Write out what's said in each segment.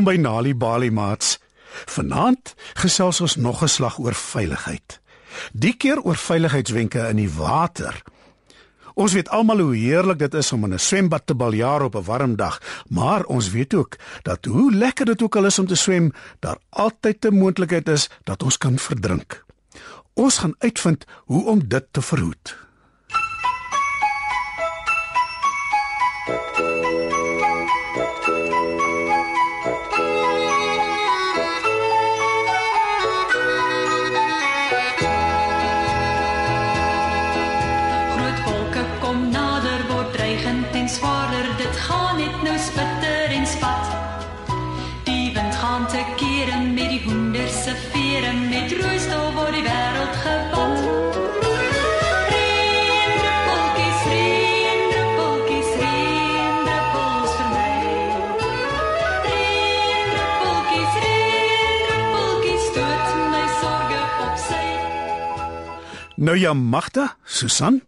Welkom by Nali Bali Mats. Vanaand gesels ons nog 'n slag oor veiligheid. Die keer oor veiligheidswenke in die water. Ons weet almal hoe heerlik dit is om in 'n swembad te baljaar op 'n warm dag, maar ons weet ook dat hoe lekker dit ook al is om te swem, daar altyd 'n moontlikheid is dat ons kan verdrink. Ons gaan uitvind hoe om dit te verhoed. Net nou spitter en spat. Die wind gaan te kere met die hoender se vere met roostof word die wêreld sy. Nou ja, Magda, Susan,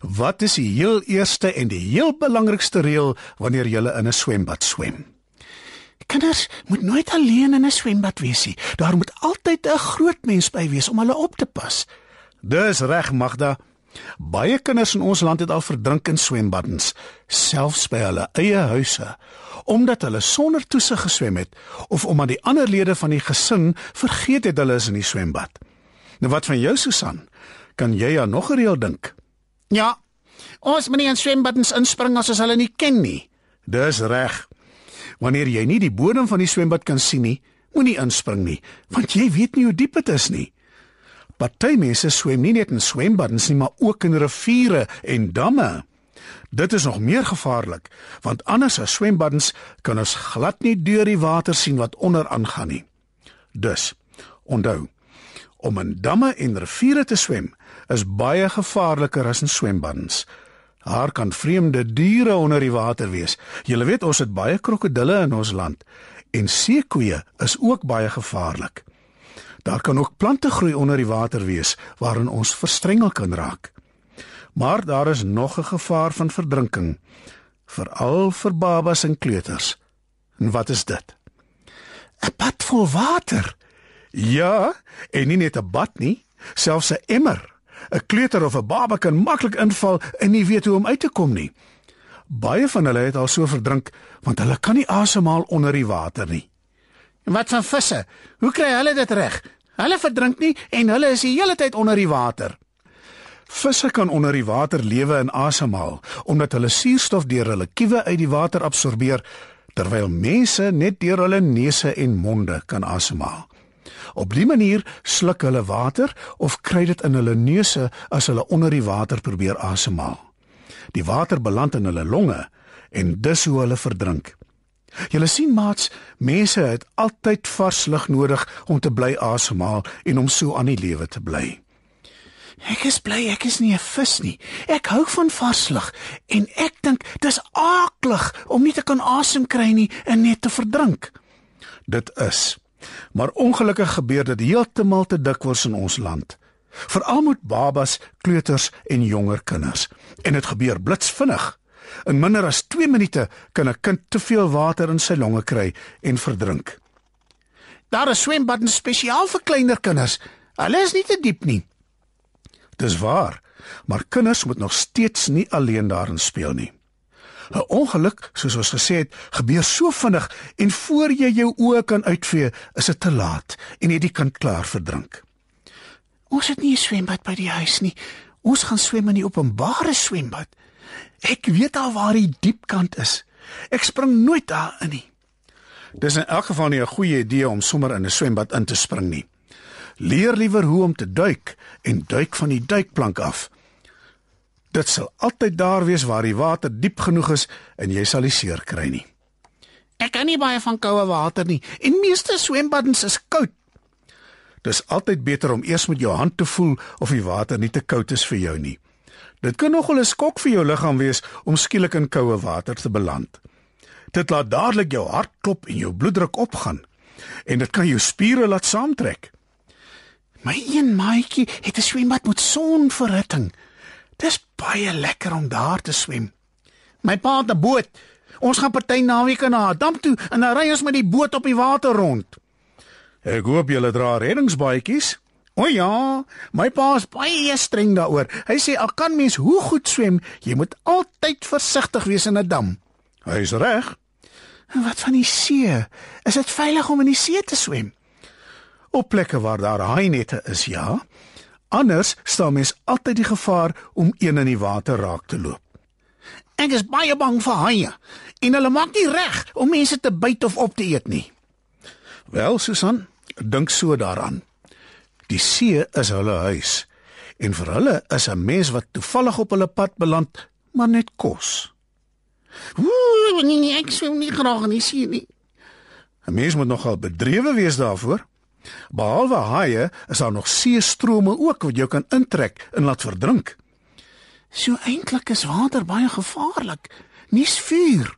wat is die heel eerste en die heel belangrikste reël wanneer jy in 'n swembad swem? Kinders moet nooit alleen in 'n swembad wees nie. Daar moet altyd 'n groot mens by wees om hulle op te pas. Dis reg, Magda. Baie kinders in ons land het al verdrink in swembaddens, selfs by hulle eie huise, omdat hulle sonder toesig geswem het of omdat die ander lede van die gesin vergeet het hulle is in die swembad. Nou wat van jou, Susan? Kan jy aan nog 'n reël dink? Ja. Ons moet nie in swembaddens inspring as ons hulle nie ken nie. Dis reg. Wanneer jy nie die bodem van die swembad kan sien nie, moenie inspring nie, want jy weet nie hoe diep dit is nie. Party mense swem nie net in swembaddens nie, maar ook in riviere en damme. Dit is nog meer gevaarlik, want anders as swembaddens kan ons glad nie deur die water sien wat onder aangaan nie. Dus, onthou, om in damme en riviere te swem is baie gevaarliker as in swembaddens. Daar kan vreemde diere onder die water wees. Jy weet ons het baie krokodille in ons land en seekoeie is ook baie gevaarlik. Daar kan ook plante groei onder die water wees waarin ons verstrengel kan raak. Maar daar is nog 'n gevaar van verdrinking, veral vir babas en kleuters. En wat is dit? 'n Bad vol water. Ja, en nie net 'n bad nie, selfs 'n emmer. 'n Kleuter of 'n baba kan maklik inval en nie weet hoe om uit te kom nie. Baie van hulle het al so verdrink want hulle kan nie asemhaal onder die water nie. En wat van visse? Hoe kry hulle dit reg? Hulle verdrink nie en hulle is die hele tyd onder die water. Visse kan onder die water lewe en asemhaal omdat hulle suurstof deur hulle kiewe uit die water absorbeer terwyl mense net deur hulle neuse en monde kan asemhaal. Op die manier sluk hulle water of kry dit in hulle neuse as hulle onder die water probeer asemhaal. Die water beland in hulle longe en dis hoe hulle verdrink. Julle sien maats, mense het altyd vars lug nodig om te bly asemhaal en om so aan die lewe te bly. Ek is bly ek is nie 'n vis nie. Ek hou van vars lug en ek dink dis aaklig om nie te kan asem kry nie en net te verdrink. Dit is. Maar ongelukkig gebeur dit heeltemal te dikwels in ons land. Veral met babas, kleuters en jonger kinders. En dit gebeur blitsvinnig. In minder as 2 minute kan 'n kind te veel water in sy longe kry en verdrink. Daar is swembaddens spesiaal vir kleiner kinders. Hulle is nie te diep nie. Dis waar, maar kinders moet nog steeds nie alleen daarin speel nie. 'n Ongeluk, soos ons gesê het, gebeur so vinnig en voor jy jou oë kan uitvee, is dit te laat en jy kind klaar verdrink. Ons het nie 'n swembad by die huis nie. Ons gaan swem in die openbare swembad. Ek weet al waar die diep kant is. Ek spring nooit daarin nie. Dis in elk geval nie 'n goeie idee om sommer in 'n swembad in te spring nie. Leer liewer hoe om te duik en duik van die duikplank af. Dit sal altyd daar wees waar die water diep genoeg is en jy sal nie seer kry nie. Ek kan nie baie van koue water nie en meeste swembaddens is koud. Dis altyd beter om eers met jou hand te voel of die water nie te koud is vir jou nie. Dit kan nogal 'n skok vir jou liggaam wees om skielik in koue water te beland. Dit laat dadelik jou hart klop en jou bloeddruk opgaan en dit kan jou spiere laat saamtrek. My een maatjie het 'n swembad met sonverhitting. Dis baie lekker om daar te swem. My pa het 'n boot. Ons gaan party naweek na 'n dam toe en dan ry ons met die boot op die water rond. Ek hoop julle dra reddingsbaadjies. O ja, my pa is baie streng daaroor. Hy sê al kan mens hoe goed swem, jy moet altyd versigtig wees in 'n dam. Hy's reg. En wat van die see? Is dit veilig om in die see te swem? Op plekke waar daar haainette is, ja. Anders staan mens altyd die gevaar om een in die water raak te loop. Ek is baie bang vir haie en hulle maak nie reg om mense te byt of op te eet nie. Wel, Susan, dink so daaraan. Die see is hulle huis en vir hulle is 'n mens wat toevallig op hulle pad beland, maar net kos. Ooh, nee, nee, ek swem nie graag in die see nie. 'n Mens moet nogal bedrewe wees daarvoor. Behalwe haie, is daar nog seestrome ook wat jou kan intrek en laat verdrink. So eintlik is water baie gevaarlik. Nie's vuur.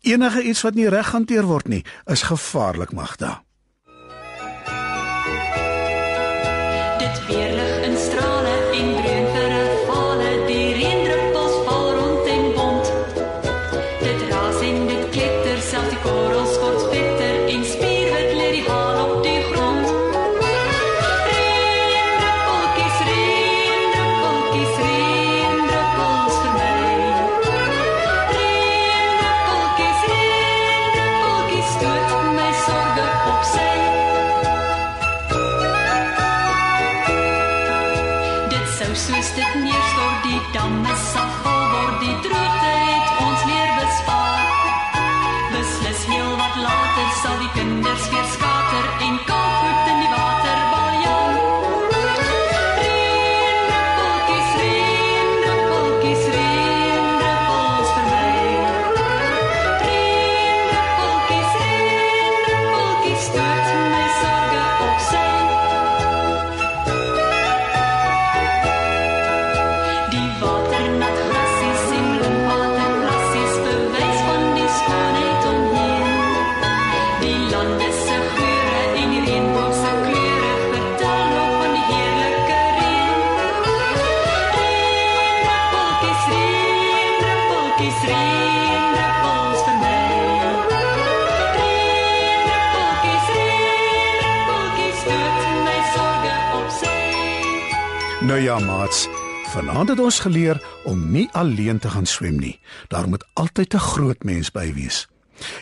Enige iets wat nie reg hanteer word nie, is gevaarlik, Magda. Dit weerlig vanaand het ons geleer om nie alleen te gaan swem nie. Daar moet altyd 'n groot mens by wees.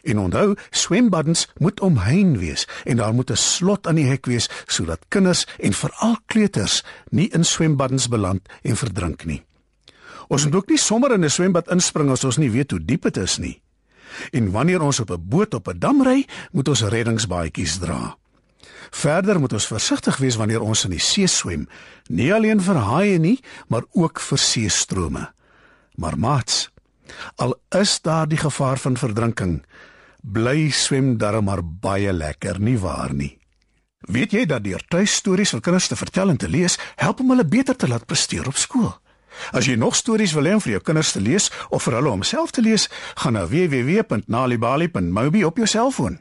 En onthou, swembaddens moet omheind wees en daar moet 'n slot aan die hek wees sodat kinders en veral kleuters nie in swembaddens beland en verdrink nie. Ons moet ook nie sommer in 'n swembad inspring as ons nie weet hoe diep dit is nie. En wanneer ons op 'n boot op 'n dam ry, moet ons reddingsbaadjies dra. Verder moet ons versigtig wees wanneer ons in die see swem, nie alleen vir haie nie, maar ook vir seestrome. Maar maats, al is daar die gevaar van verdrinking, bly swem darm maar baie lekker, nie waar nie? Weet jy dat deur tuistories vir kinders te vertel en te lees, help om hulle beter te laat presteer op skool? As jy nog stories wil hê om vir jou kinders te lees of vir hulle om self te lees, gaan na www.nalibali.mobi op jou selfoon.